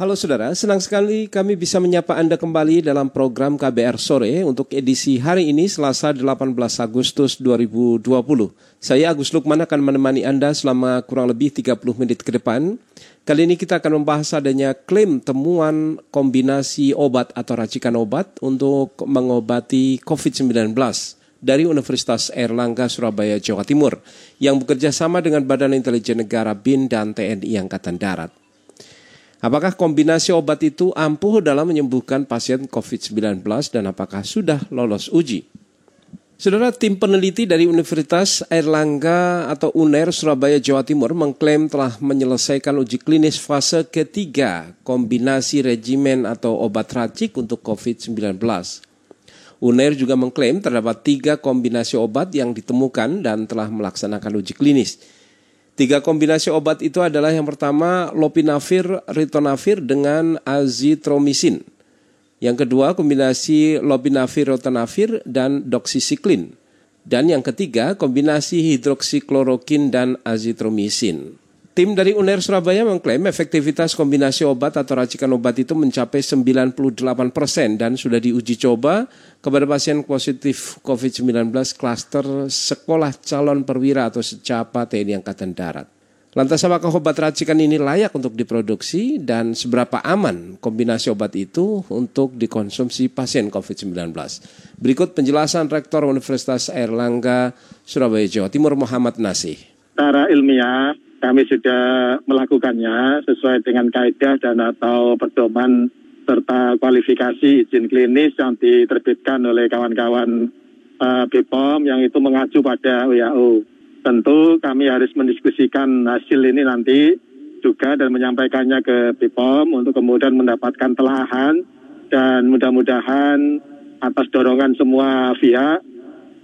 Halo saudara, senang sekali kami bisa menyapa Anda kembali dalam program KBR Sore untuk edisi hari ini Selasa 18 Agustus 2020. Saya Agus Lukman akan menemani Anda selama kurang lebih 30 menit ke depan. Kali ini kita akan membahas adanya klaim temuan kombinasi obat atau racikan obat untuk mengobati COVID-19 dari Universitas Erlangga Surabaya Jawa Timur yang bekerja sama dengan Badan Intelijen Negara BIN dan TNI Angkatan Darat. Apakah kombinasi obat itu ampuh dalam menyembuhkan pasien COVID-19 dan apakah sudah lolos uji? Saudara tim peneliti dari Universitas Airlangga atau UNER Surabaya Jawa Timur mengklaim telah menyelesaikan uji klinis fase ketiga kombinasi regimen atau obat racik untuk COVID-19. UNER juga mengklaim terdapat tiga kombinasi obat yang ditemukan dan telah melaksanakan uji klinis. Tiga kombinasi obat itu adalah yang pertama lopinavir ritonavir dengan azitromisin. Yang kedua kombinasi lopinavir ritonavir dan doxycycline. Dan yang ketiga kombinasi hidroksiklorokin dan azitromisin. Tim dari UNER Surabaya mengklaim efektivitas kombinasi obat atau racikan obat itu mencapai 98 persen dan sudah diuji coba kepada pasien positif COVID-19 klaster sekolah calon perwira atau secapa TNI Angkatan Darat. Lantas apakah obat racikan ini layak untuk diproduksi dan seberapa aman kombinasi obat itu untuk dikonsumsi pasien COVID-19? Berikut penjelasan Rektor Universitas Airlangga Surabaya Jawa Timur Muhammad Nasih. Secara ilmiah kami sudah melakukannya sesuai dengan kaidah dan atau pedoman serta kualifikasi izin klinis yang diterbitkan oleh kawan-kawan uh, BPOM yang itu mengacu pada WHO. Tentu kami harus mendiskusikan hasil ini nanti juga dan menyampaikannya ke BPOM untuk kemudian mendapatkan telahan dan mudah-mudahan atas dorongan semua pihak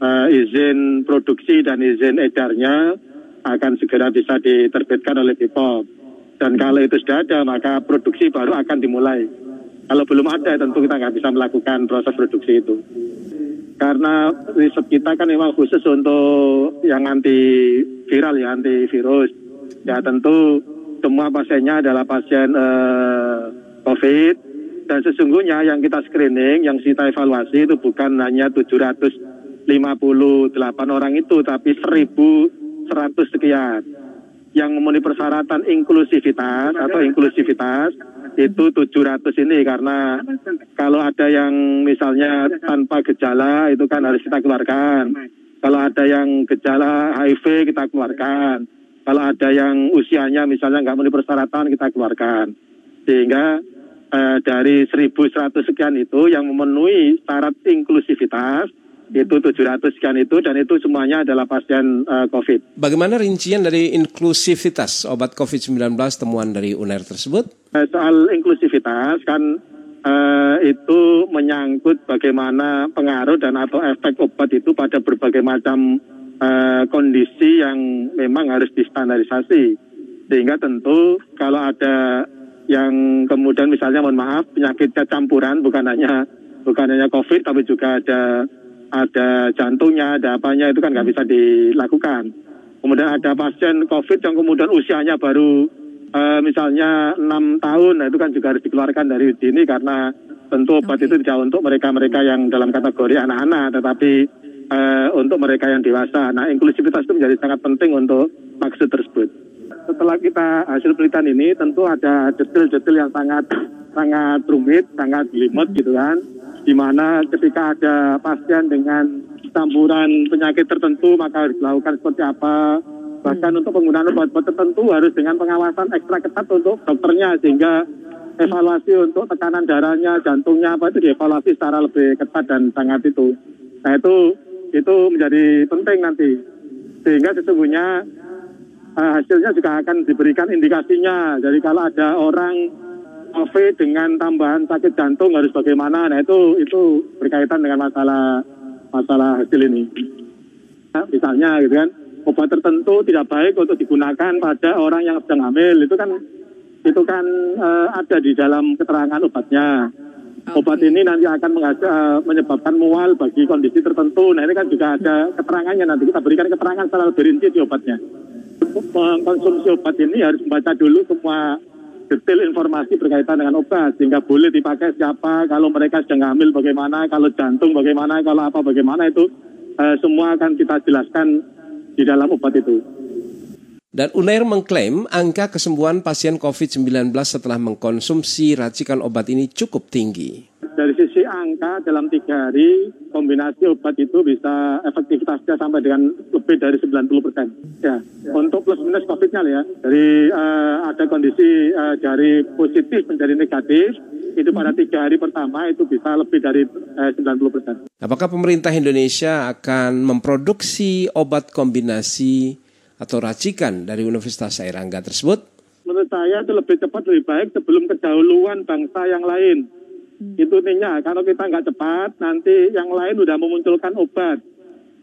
uh, izin produksi dan izin edarnya akan segera bisa diterbitkan oleh BPOM. Dan kalau itu sudah ada, maka produksi baru akan dimulai. Kalau belum ada, tentu kita nggak bisa melakukan proses produksi itu. Karena riset kita kan memang khusus untuk yang anti viral ya, anti virus. Ya tentu semua pasiennya adalah pasien eh, COVID. Dan sesungguhnya yang kita screening, yang kita evaluasi itu bukan hanya 758 orang itu, tapi 1000 100 sekian. Yang memenuhi persyaratan inklusivitas atau inklusivitas itu 700 ini karena kalau ada yang misalnya tanpa gejala itu kan harus kita keluarkan. Kalau ada yang gejala HIV kita keluarkan. Kalau ada yang usianya misalnya nggak memenuhi persyaratan kita keluarkan. Sehingga eh, dari 1100 sekian itu yang memenuhi syarat inklusivitas itu 700 sekian itu dan itu semuanya adalah pasien uh, COVID. Bagaimana rincian dari inklusivitas obat COVID-19 temuan dari UNER tersebut? Uh, soal inklusivitas kan uh, itu menyangkut bagaimana pengaruh dan atau efek obat itu pada berbagai macam uh, kondisi yang memang harus distandarisasi. Sehingga tentu kalau ada yang kemudian misalnya mohon maaf penyakitnya campuran bukan hanya bukan hanya COVID tapi juga ada ada jantungnya, ada apanya itu kan nggak bisa dilakukan. Kemudian ada pasien COVID yang kemudian usianya baru uh, misalnya enam tahun, nah itu kan juga harus dikeluarkan dari sini karena tentu obat okay. itu tidak untuk mereka-mereka yang dalam kategori anak-anak, tetapi uh, untuk mereka yang dewasa. Nah inklusivitas itu menjadi sangat penting untuk maksud tersebut. Setelah kita hasil penelitian ini tentu ada detail-detail yang sangat sangat rumit, sangat limit gitu kan di mana ketika ada pasien dengan campuran penyakit tertentu maka harus dilakukan seperti apa. Bahkan hmm. untuk penggunaan obat-obat tertentu harus dengan pengawasan ekstra ketat untuk dokternya sehingga evaluasi untuk tekanan darahnya, jantungnya apa itu dievaluasi secara lebih ketat dan sangat itu. Nah itu itu menjadi penting nanti sehingga sesungguhnya uh, hasilnya juga akan diberikan indikasinya. Jadi kalau ada orang COVID dengan tambahan sakit jantung harus bagaimana? Nah itu itu berkaitan dengan masalah masalah hasil ini. Nah, misalnya gitu kan obat tertentu tidak baik untuk digunakan pada orang yang sedang hamil itu kan itu kan uh, ada di dalam keterangan obatnya. Okay. Obat ini nanti akan uh, menyebabkan mual bagi kondisi tertentu. Nah ini kan juga ada keterangannya nanti kita berikan keterangan secara lebih rinci di obatnya. Mengkonsumsi obat ini harus membaca dulu semua detail informasi berkaitan dengan obat sehingga boleh dipakai siapa, kalau mereka sedang hamil bagaimana, kalau jantung bagaimana, kalau apa bagaimana itu uh, semua akan kita jelaskan di dalam obat itu. Dan Unair mengklaim angka kesembuhan pasien COVID-19 setelah mengkonsumsi racikan obat ini cukup tinggi. Dari sisi angka dalam tiga hari kombinasi obat itu bisa efektivitasnya sampai dengan lebih dari 90 persen. Ya, untuk plus minus COVID-nya ya, dari uh, ada kondisi uh, dari positif menjadi negatif, itu pada tiga hari pertama itu bisa lebih dari uh, 90 persen. Apakah pemerintah Indonesia akan memproduksi obat kombinasi atau racikan dari Universitas Airangga tersebut? Menurut saya itu lebih cepat lebih baik sebelum kedahuluan bangsa yang lain. Hmm. Itu intinya, kalau kita nggak cepat, nanti yang lain udah memunculkan obat.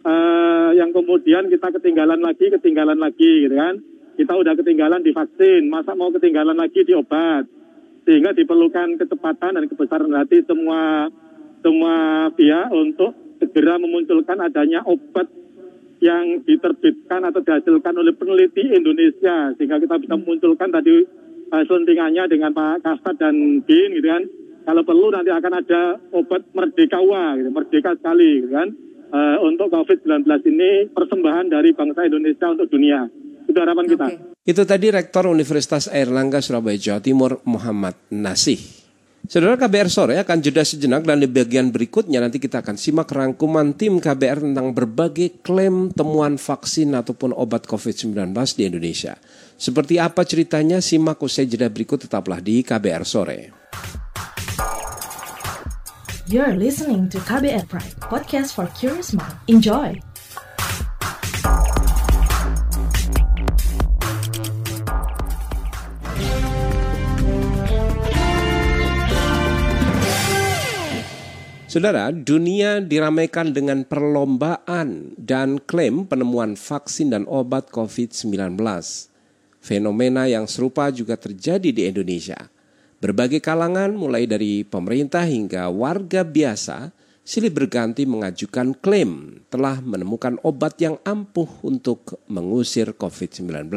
Uh, yang kemudian kita ketinggalan lagi, ketinggalan lagi, gitu kan. Kita udah ketinggalan di vaksin, masa mau ketinggalan lagi di obat. Sehingga diperlukan kecepatan dan kebesaran hati semua semua pihak untuk segera memunculkan adanya obat yang diterbitkan atau dihasilkan oleh peneliti Indonesia sehingga kita bisa memunculkan tadi uh, selentingannya dengan Pak Kasat dan Bin gitu kan kalau perlu nanti akan ada obat merdekawa gitu merdeka sekali gitu kan uh, untuk COVID-19 ini persembahan dari bangsa Indonesia untuk dunia itu harapan kita. Itu tadi Rektor Universitas Airlangga Surabaya Jawa Timur Muhammad Nasih. Saudara KBR sore akan jeda sejenak dan di bagian berikutnya nanti kita akan simak rangkuman tim KBR tentang berbagai klaim temuan vaksin ataupun obat COVID-19 di Indonesia. Seperti apa ceritanya simak usai jeda berikut tetaplah di KBR sore. You're listening to KBR Pride, podcast for curious mind. Enjoy! Saudara, dunia diramaikan dengan perlombaan dan klaim penemuan vaksin dan obat COVID-19. Fenomena yang serupa juga terjadi di Indonesia. Berbagai kalangan mulai dari pemerintah hingga warga biasa silih berganti mengajukan klaim telah menemukan obat yang ampuh untuk mengusir COVID-19.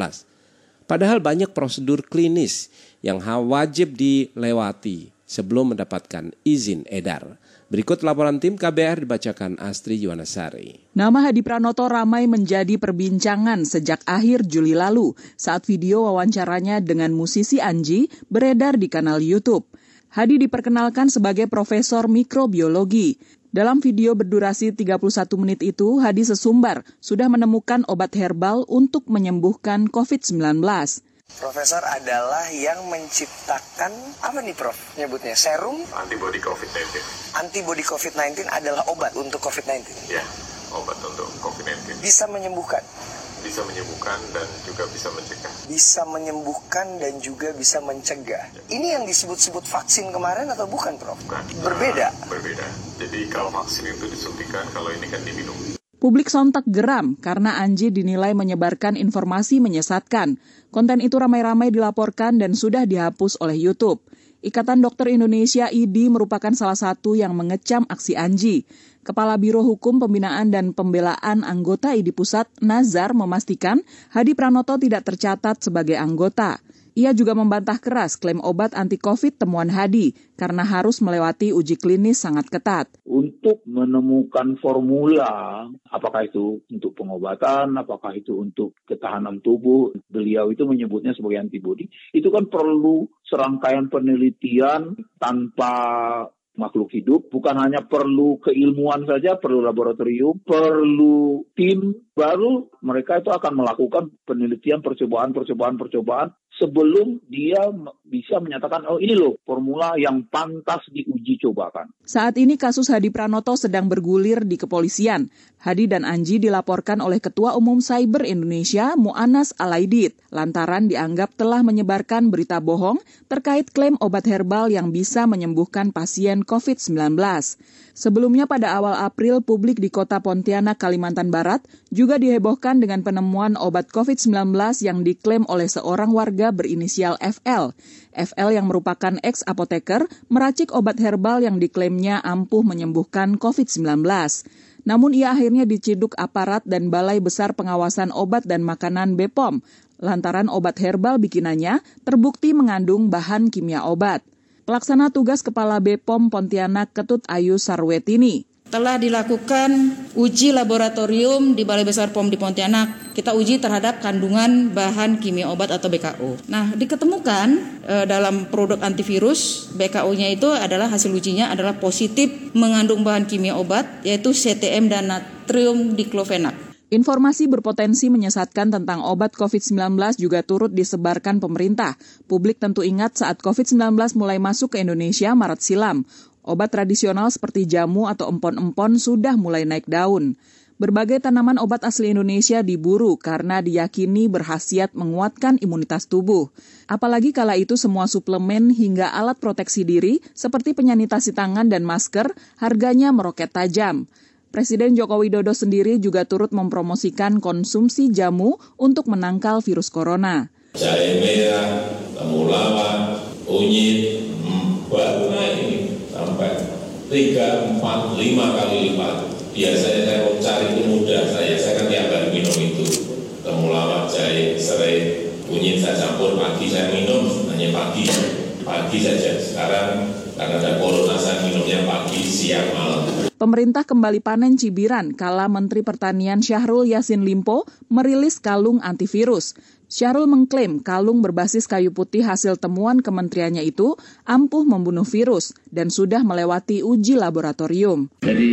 Padahal banyak prosedur klinis yang wajib dilewati sebelum mendapatkan izin edar. Berikut laporan tim KBR dibacakan Astri Yuwanasari. Nama Hadi Pranoto ramai menjadi perbincangan sejak akhir Juli lalu saat video wawancaranya dengan musisi Anji beredar di kanal YouTube. Hadi diperkenalkan sebagai profesor mikrobiologi. Dalam video berdurasi 31 menit itu, Hadi sesumbar sudah menemukan obat herbal untuk menyembuhkan COVID-19. Profesor adalah yang menciptakan apa nih Prof? Nyebutnya serum antibody COVID-19. Antibody COVID-19 adalah obat untuk COVID-19. Ya, obat untuk COVID-19. Bisa menyembuhkan. Bisa menyembuhkan dan juga bisa mencegah. Bisa menyembuhkan dan juga bisa mencegah. Ya. Ini yang disebut-sebut vaksin kemarin atau bukan, Prof? Bukan. Berbeda. Berbeda. Jadi kalau vaksin itu disuntikan, kalau ini kan diminum. Publik sontak geram karena Anji dinilai menyebarkan informasi menyesatkan. Konten itu ramai-ramai dilaporkan dan sudah dihapus oleh YouTube. Ikatan Dokter Indonesia IDI merupakan salah satu yang mengecam aksi Anji. Kepala Biro Hukum Pembinaan dan Pembelaan Anggota IDI Pusat, Nazar, memastikan Hadi Pranoto tidak tercatat sebagai anggota. Ia juga membantah keras klaim obat anti-COVID temuan Hadi karena harus melewati uji klinis sangat ketat. Untuk menemukan formula, apakah itu untuk pengobatan, apakah itu untuk ketahanan tubuh, beliau itu menyebutnya sebagai antibodi, itu kan perlu serangkaian penelitian tanpa makhluk hidup bukan hanya perlu keilmuan saja, perlu laboratorium, perlu tim baru mereka itu akan melakukan penelitian percobaan percobaan percobaan sebelum dia bisa menyatakan oh ini loh formula yang pantas diuji cobakan. Saat ini kasus Hadi Pranoto sedang bergulir di kepolisian. Hadi dan Anji dilaporkan oleh Ketua Umum Cyber Indonesia Muanas Alaidit lantaran dianggap telah menyebarkan berita bohong terkait klaim obat herbal yang bisa menyembuhkan pasien COVID-19. Sebelumnya pada awal April, publik di kota Pontianak, Kalimantan Barat juga dihebohkan dengan penemuan obat COVID-19 yang diklaim oleh seorang warga berinisial FL. FL yang merupakan ex-apoteker meracik obat herbal yang diklaimnya ampuh menyembuhkan COVID-19. Namun ia akhirnya diciduk aparat dan Balai Besar Pengawasan Obat dan Makanan BPOM lantaran obat herbal bikinannya terbukti mengandung bahan kimia obat. Pelaksana tugas Kepala BPOM Pontianak Ketut Ayu Sarwetini telah dilakukan uji laboratorium di Balai Besar POM di Pontianak. Kita uji terhadap kandungan bahan kimia obat atau BKO. Nah, diketemukan e, dalam produk antivirus BKO-nya itu adalah hasil ujinya adalah positif mengandung bahan kimia obat yaitu CTM dan natrium diklofenak. Informasi berpotensi menyesatkan tentang obat COVID-19 juga turut disebarkan pemerintah. Publik tentu ingat saat COVID-19 mulai masuk ke Indonesia Maret silam. Obat tradisional seperti jamu atau empon-empon sudah mulai naik daun. Berbagai tanaman obat asli Indonesia diburu karena diyakini berhasiat menguatkan imunitas tubuh. Apalagi kala itu semua suplemen hingga alat proteksi diri seperti penyanitasi tangan dan masker harganya meroket tajam. Presiden Joko Widodo sendiri juga turut mempromosikan konsumsi jamu untuk menangkal virus corona. Jahe merah, temulawak, unyit, baru naik sampai 3, 4, 5 kali lipat. Biasanya saya mau cari itu mudah saya, saya kan tiap hari minum itu. Temulawak, jahe, serai, unyit saya campur pagi saya minum, hanya pagi, pagi saja. Sekarang karena ada corona saya minumnya pagi, siang, malam. Pemerintah kembali panen cibiran kala Menteri Pertanian Syahrul Yasin Limpo merilis kalung antivirus. Syahrul mengklaim kalung berbasis kayu putih hasil temuan kementeriannya itu ampuh membunuh virus dan sudah melewati uji laboratorium. Jadi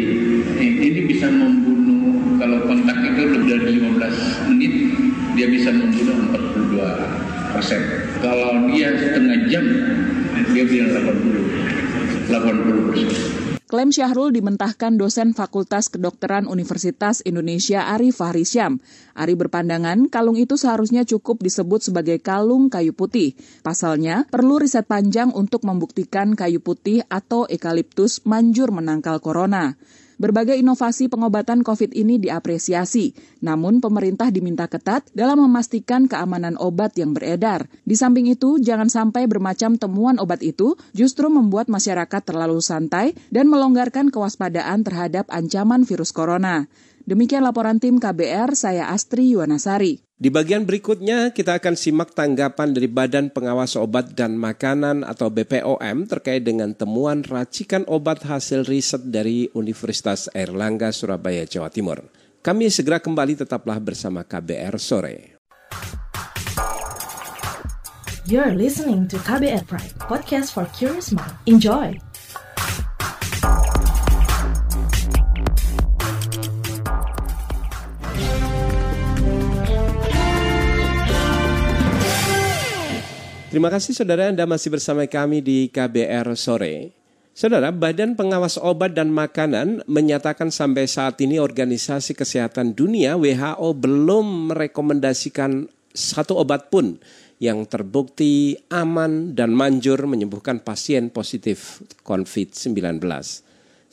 ini bisa membunuh kalau kontak itu lebih dari 15 menit dia bisa membunuh 42 persen. Kalau dia setengah jam dia bisa 80 80 persen. Klaim Syahrul dimentahkan dosen Fakultas Kedokteran Universitas Indonesia Ari Fahrisyam. Ari berpandangan kalung itu seharusnya cukup disebut sebagai kalung kayu putih. Pasalnya, perlu riset panjang untuk membuktikan kayu putih atau ekaliptus manjur menangkal corona. Berbagai inovasi pengobatan COVID ini diapresiasi, namun pemerintah diminta ketat dalam memastikan keamanan obat yang beredar. Di samping itu, jangan sampai bermacam temuan obat itu justru membuat masyarakat terlalu santai dan melonggarkan kewaspadaan terhadap ancaman virus corona. Demikian laporan tim KBR, saya Astri Yuwanasari. Di bagian berikutnya kita akan simak tanggapan dari Badan Pengawas Obat dan Makanan atau BPOM terkait dengan temuan racikan obat hasil riset dari Universitas Airlangga Surabaya, Jawa Timur. Kami segera kembali tetaplah bersama KBR sore. You're listening to KBR Pride, podcast for curious mind. Enjoy. Terima kasih saudara Anda masih bersama kami di KBR Sore. Saudara, Badan Pengawas Obat dan Makanan menyatakan sampai saat ini Organisasi Kesehatan Dunia WHO belum merekomendasikan satu obat pun yang terbukti aman dan manjur menyembuhkan pasien positif COVID-19.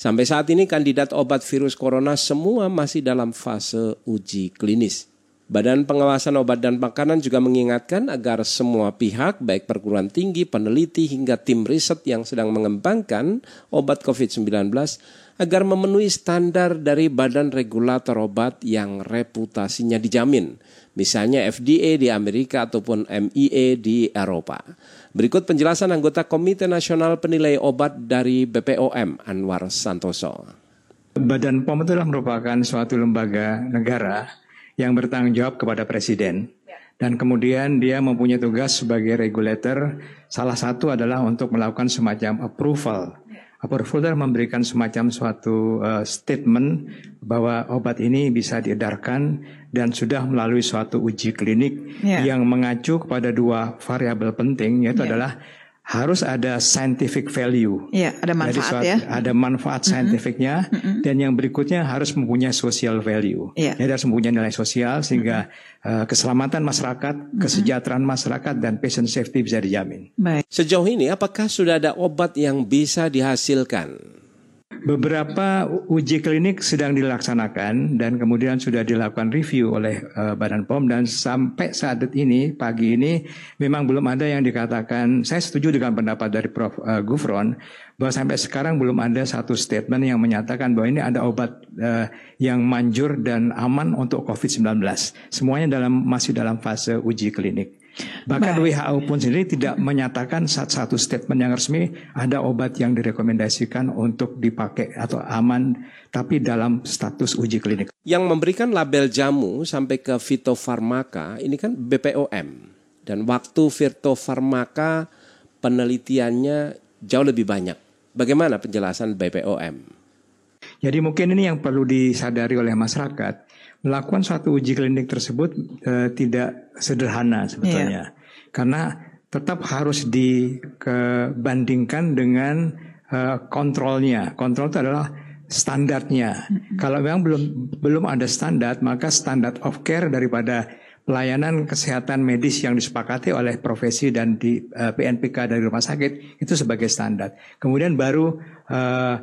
Sampai saat ini kandidat obat virus corona semua masih dalam fase uji klinis. Badan Pengawasan Obat dan Makanan juga mengingatkan agar semua pihak, baik perguruan tinggi, peneliti, hingga tim riset yang sedang mengembangkan obat COVID-19, agar memenuhi standar dari Badan Regulator Obat yang reputasinya dijamin, misalnya FDA di Amerika ataupun MIA di Eropa. Berikut penjelasan anggota Komite Nasional Penilai Obat dari BPOM, Anwar Santoso. Badan POM itu merupakan suatu lembaga negara yang bertanggung jawab kepada presiden. Ya. Dan kemudian dia mempunyai tugas sebagai regulator. Salah satu adalah untuk melakukan semacam approval. Ya. Approval adalah memberikan semacam suatu uh, statement bahwa obat ini bisa diedarkan dan sudah melalui suatu uji klinik yeah. yang mengacu kepada dua variabel penting yaitu yeah. adalah harus ada scientific value. Iya, ada manfaat suatu, ya. Ada manfaat scientificnya mm -hmm. dan yang berikutnya harus mempunyai social value. Iya. Jadi harus mempunyai nilai sosial sehingga mm -hmm. uh, keselamatan masyarakat, mm -hmm. kesejahteraan masyarakat dan patient safety bisa dijamin. Baik. Sejauh ini apakah sudah ada obat yang bisa dihasilkan? Beberapa uji klinik sedang dilaksanakan dan kemudian sudah dilakukan review oleh uh, Badan POM dan sampai saat ini pagi ini memang belum ada yang dikatakan saya setuju dengan pendapat dari Prof uh, Gufron bahwa sampai sekarang belum ada satu statement yang menyatakan bahwa ini ada obat uh, yang manjur dan aman untuk COVID-19. Semuanya dalam masih dalam fase uji klinik. Bahkan Baik. WHO pun sendiri tidak menyatakan satu statement yang resmi ada obat yang direkomendasikan untuk dipakai atau aman tapi dalam status uji klinik. Yang memberikan label jamu sampai ke fitofarmaka ini kan BPOM dan waktu fitofarmaka penelitiannya jauh lebih banyak. Bagaimana penjelasan BPOM? Jadi mungkin ini yang perlu disadari oleh masyarakat melakukan suatu uji klinik tersebut uh, tidak sederhana sebetulnya. Yeah. Karena tetap harus dibandingkan dengan uh, kontrolnya. Kontrol itu adalah standarnya. Mm-hmm. Kalau memang belum belum ada standar, maka standar of care daripada pelayanan kesehatan medis yang disepakati oleh profesi dan di uh, PNPK dari rumah sakit itu sebagai standar. Kemudian baru uh,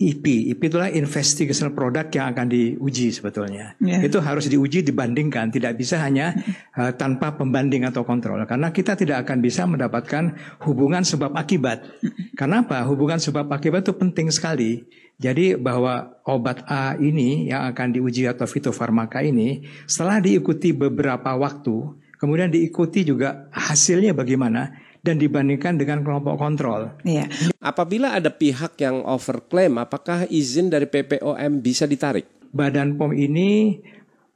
IP. IP itulah investigational product yang akan diuji sebetulnya. Yeah. Itu harus diuji dibandingkan, tidak bisa hanya uh, tanpa pembanding atau kontrol. Karena kita tidak akan bisa mendapatkan hubungan sebab akibat. Kenapa? Hubungan sebab akibat itu penting sekali. Jadi bahwa obat A ini yang akan diuji atau fitofarmaka ini setelah diikuti beberapa waktu, kemudian diikuti juga hasilnya bagaimana, dan dibandingkan dengan kelompok kontrol. Iya. Apabila ada pihak yang overklaim, apakah izin dari PPOM bisa ditarik? Badan POM ini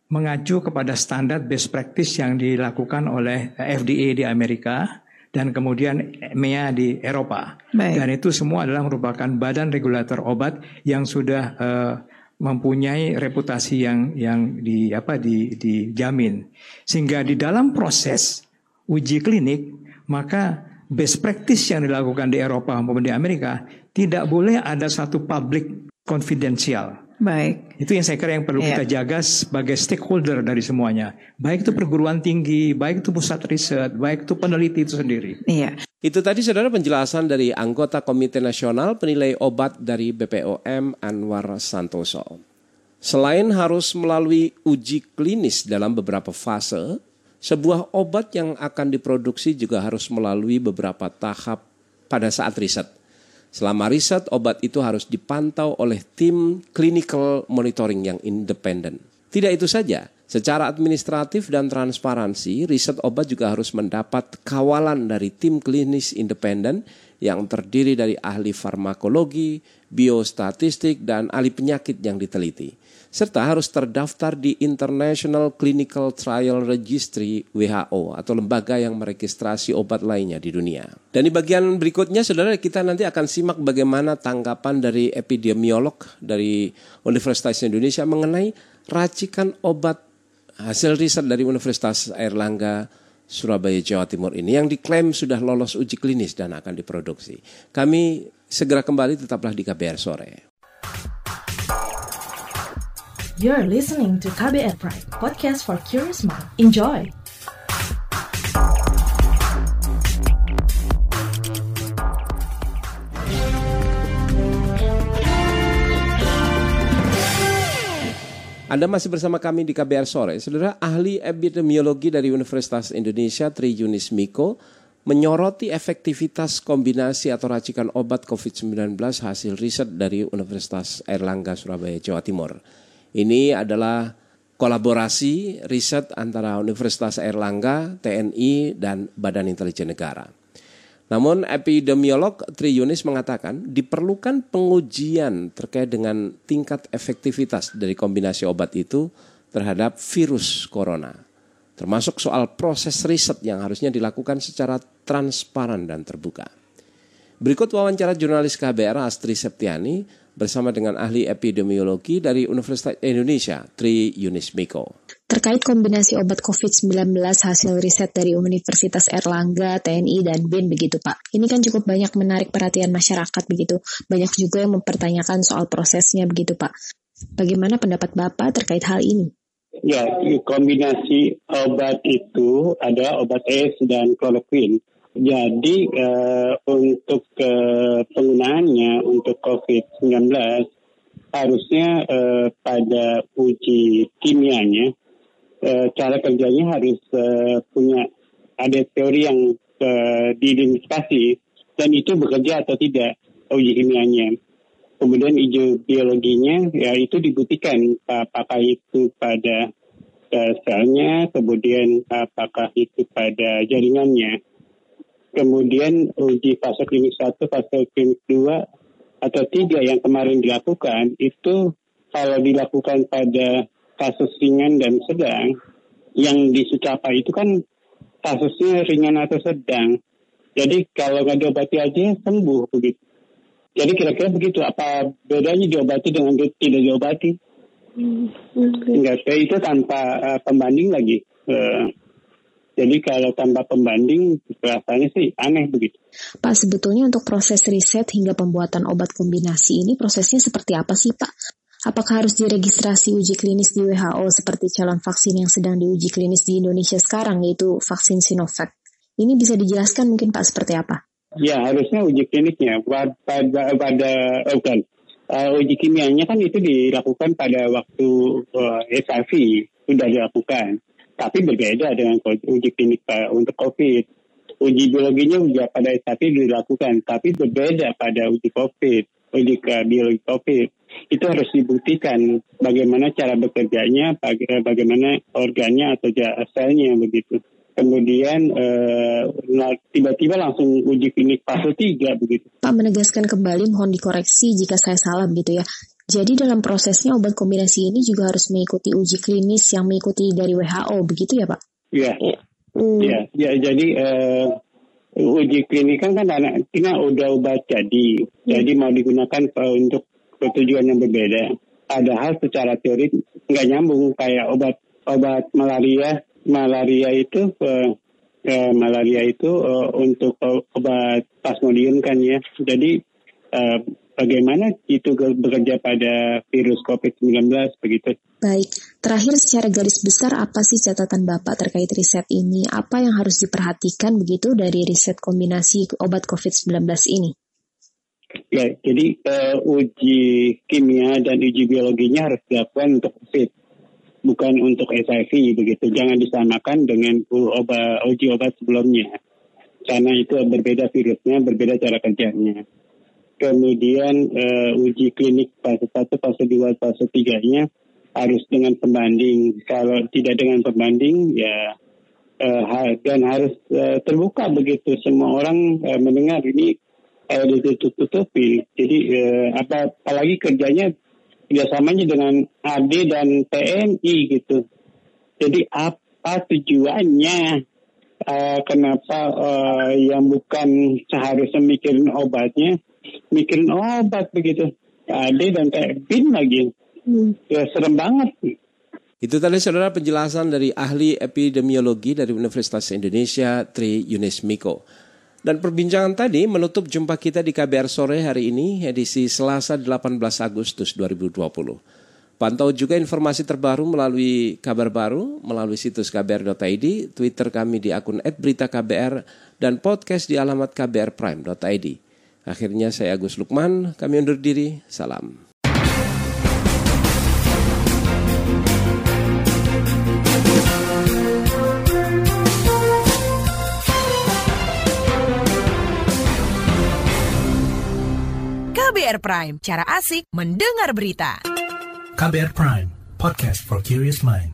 mengacu kepada standar best practice yang dilakukan oleh FDA di Amerika dan kemudian MEA di Eropa. Baik. Dan itu semua adalah merupakan badan regulator obat yang sudah uh, mempunyai reputasi yang yang di apa di dijamin. Sehingga di dalam proses uji klinik maka best practice yang dilakukan di Eropa maupun di Amerika tidak boleh ada satu public confidential. Baik. Itu yang saya kira yang perlu yeah. kita jaga sebagai stakeholder dari semuanya. Baik itu perguruan tinggi, baik itu pusat riset, baik itu peneliti itu sendiri. Iya. Itu tadi saudara penjelasan dari anggota Komite Nasional Penilai Obat dari BPOM Anwar Santoso. Selain harus melalui uji klinis dalam beberapa fase, sebuah obat yang akan diproduksi juga harus melalui beberapa tahap pada saat riset. Selama riset, obat itu harus dipantau oleh tim clinical monitoring yang independen. Tidak itu saja, secara administratif dan transparansi, riset obat juga harus mendapat kawalan dari tim klinis independen yang terdiri dari ahli farmakologi, biostatistik, dan ahli penyakit yang diteliti serta harus terdaftar di International Clinical Trial Registry WHO atau lembaga yang meregistrasi obat lainnya di dunia. Dan di bagian berikutnya saudara kita nanti akan simak bagaimana tanggapan dari epidemiolog dari Universitas Indonesia mengenai racikan obat hasil riset dari Universitas Airlangga Surabaya Jawa Timur ini yang diklaim sudah lolos uji klinis dan akan diproduksi. Kami segera kembali tetaplah di KBR sore. You're listening to KBR Pride, podcast for curious mind. Enjoy! Anda masih bersama kami di KBR Sore. Saudara ahli epidemiologi dari Universitas Indonesia Tri Yunis Miko menyoroti efektivitas kombinasi atau racikan obat COVID-19 hasil riset dari Universitas Airlangga Surabaya, Jawa Timur. Ini adalah kolaborasi riset antara Universitas Airlangga, TNI, dan Badan Intelijen Negara. Namun epidemiolog Tri Yunis mengatakan diperlukan pengujian terkait dengan tingkat efektivitas dari kombinasi obat itu terhadap virus corona. Termasuk soal proses riset yang harusnya dilakukan secara transparan dan terbuka. Berikut wawancara jurnalis KBR Astri Septiani bersama dengan ahli epidemiologi dari Universitas Indonesia, Tri Yunis Miko. Terkait kombinasi obat COVID-19 hasil riset dari Universitas Erlangga, TNI, dan BIN begitu Pak. Ini kan cukup banyak menarik perhatian masyarakat begitu. Banyak juga yang mempertanyakan soal prosesnya begitu Pak. Bagaimana pendapat Bapak terkait hal ini? Ya, kombinasi obat itu ada obat S dan kloroquine. Jadi uh, untuk uh, penggunaannya untuk COVID-19 harusnya uh, pada uji kimianya uh, cara kerjanya harus uh, punya ada teori yang uh, diidentifikasi dan itu bekerja atau tidak uji kimianya. Kemudian uji biologinya ya itu dibuktikan apakah itu pada uh, selnya, kemudian apakah itu pada jaringannya kemudian uji fase klinik 1, fase klinik 2, atau 3 yang kemarin dilakukan, itu kalau dilakukan pada kasus ringan dan sedang, yang di itu kan kasusnya ringan atau sedang. Jadi kalau nggak diobati aja sembuh begitu. Jadi kira-kira begitu. Apa bedanya diobati dengan tidak diobati? Hmm. Enggak, itu tanpa uh, pembanding lagi. Uh, jadi kalau tanpa pembanding rasanya sih aneh begitu. Pak, sebetulnya untuk proses riset hingga pembuatan obat kombinasi ini prosesnya seperti apa sih Pak? Apakah harus diregistrasi uji klinis di WHO seperti calon vaksin yang sedang diuji klinis di Indonesia sekarang yaitu vaksin Sinovac? Ini bisa dijelaskan mungkin Pak seperti apa? Ya harusnya uji klinisnya pada pada oh, bukan uh, uji kimianya kan itu dilakukan pada waktu uh, HIV sudah dilakukan tapi berbeda dengan uji klinik untuk COVID. Uji biologinya juga pada saat dilakukan, tapi berbeda pada uji COVID, uji biologi COVID. Itu harus dibuktikan bagaimana cara bekerjanya, bagaimana organnya atau selnya begitu. Kemudian tiba tiba-tiba langsung uji klinik fase 3 begitu. Pak menegaskan kembali mohon dikoreksi jika saya salah begitu ya. Jadi dalam prosesnya obat kombinasi ini juga harus mengikuti uji klinis yang mengikuti dari WHO, begitu ya Pak? Iya. Hmm. Ya, ya, jadi uh, uji klinis kan kan anak kita udah obat jadi, hmm. jadi mau digunakan uh, untuk tujuan yang berbeda. Padahal secara teori nggak nyambung kayak obat obat malaria, malaria itu uh, uh, malaria itu uh, untuk obat plasmodium kan ya. Jadi uh, bagaimana itu bekerja pada virus COVID-19 begitu. Baik, terakhir secara garis besar apa sih catatan Bapak terkait riset ini? Apa yang harus diperhatikan begitu dari riset kombinasi obat COVID-19 ini? Ya, jadi uh, uji kimia dan uji biologinya harus dilakukan untuk COVID, bukan untuk HIV begitu. Jangan disamakan dengan obat uji obat sebelumnya, karena itu berbeda virusnya, berbeda cara kerjanya kemudian uh, uji klinik fase 1, fase 2, fase 3-nya harus dengan pembanding. Kalau tidak dengan pembanding ya uh, dan harus uh, terbuka begitu semua orang uh, mendengar ini uh, ditutup-tutupi. Jadi uh, apa apalagi kerjanya kerjasamanya dengan AD dan TNI gitu. Jadi apa tujuannya? Uh, kenapa uh, yang bukan seharusnya mikirin obatnya mikirin obat begitu. Ade dan kayak bin lagi. Hmm. Ya serem banget. Itu tadi saudara penjelasan dari ahli epidemiologi dari Universitas Indonesia Tri Yunis Miko. Dan perbincangan tadi menutup jumpa kita di KBR sore hari ini edisi Selasa 18 Agustus 2020. Pantau juga informasi terbaru melalui kabar baru, melalui situs kbr.id, Twitter kami di akun @beritaKBR dan podcast di alamat kbrprime.id. Akhirnya saya Agus Lukman, kami undur diri, salam. KBR Prime, cara asik mendengar berita. KBR Prime, podcast for curious mind.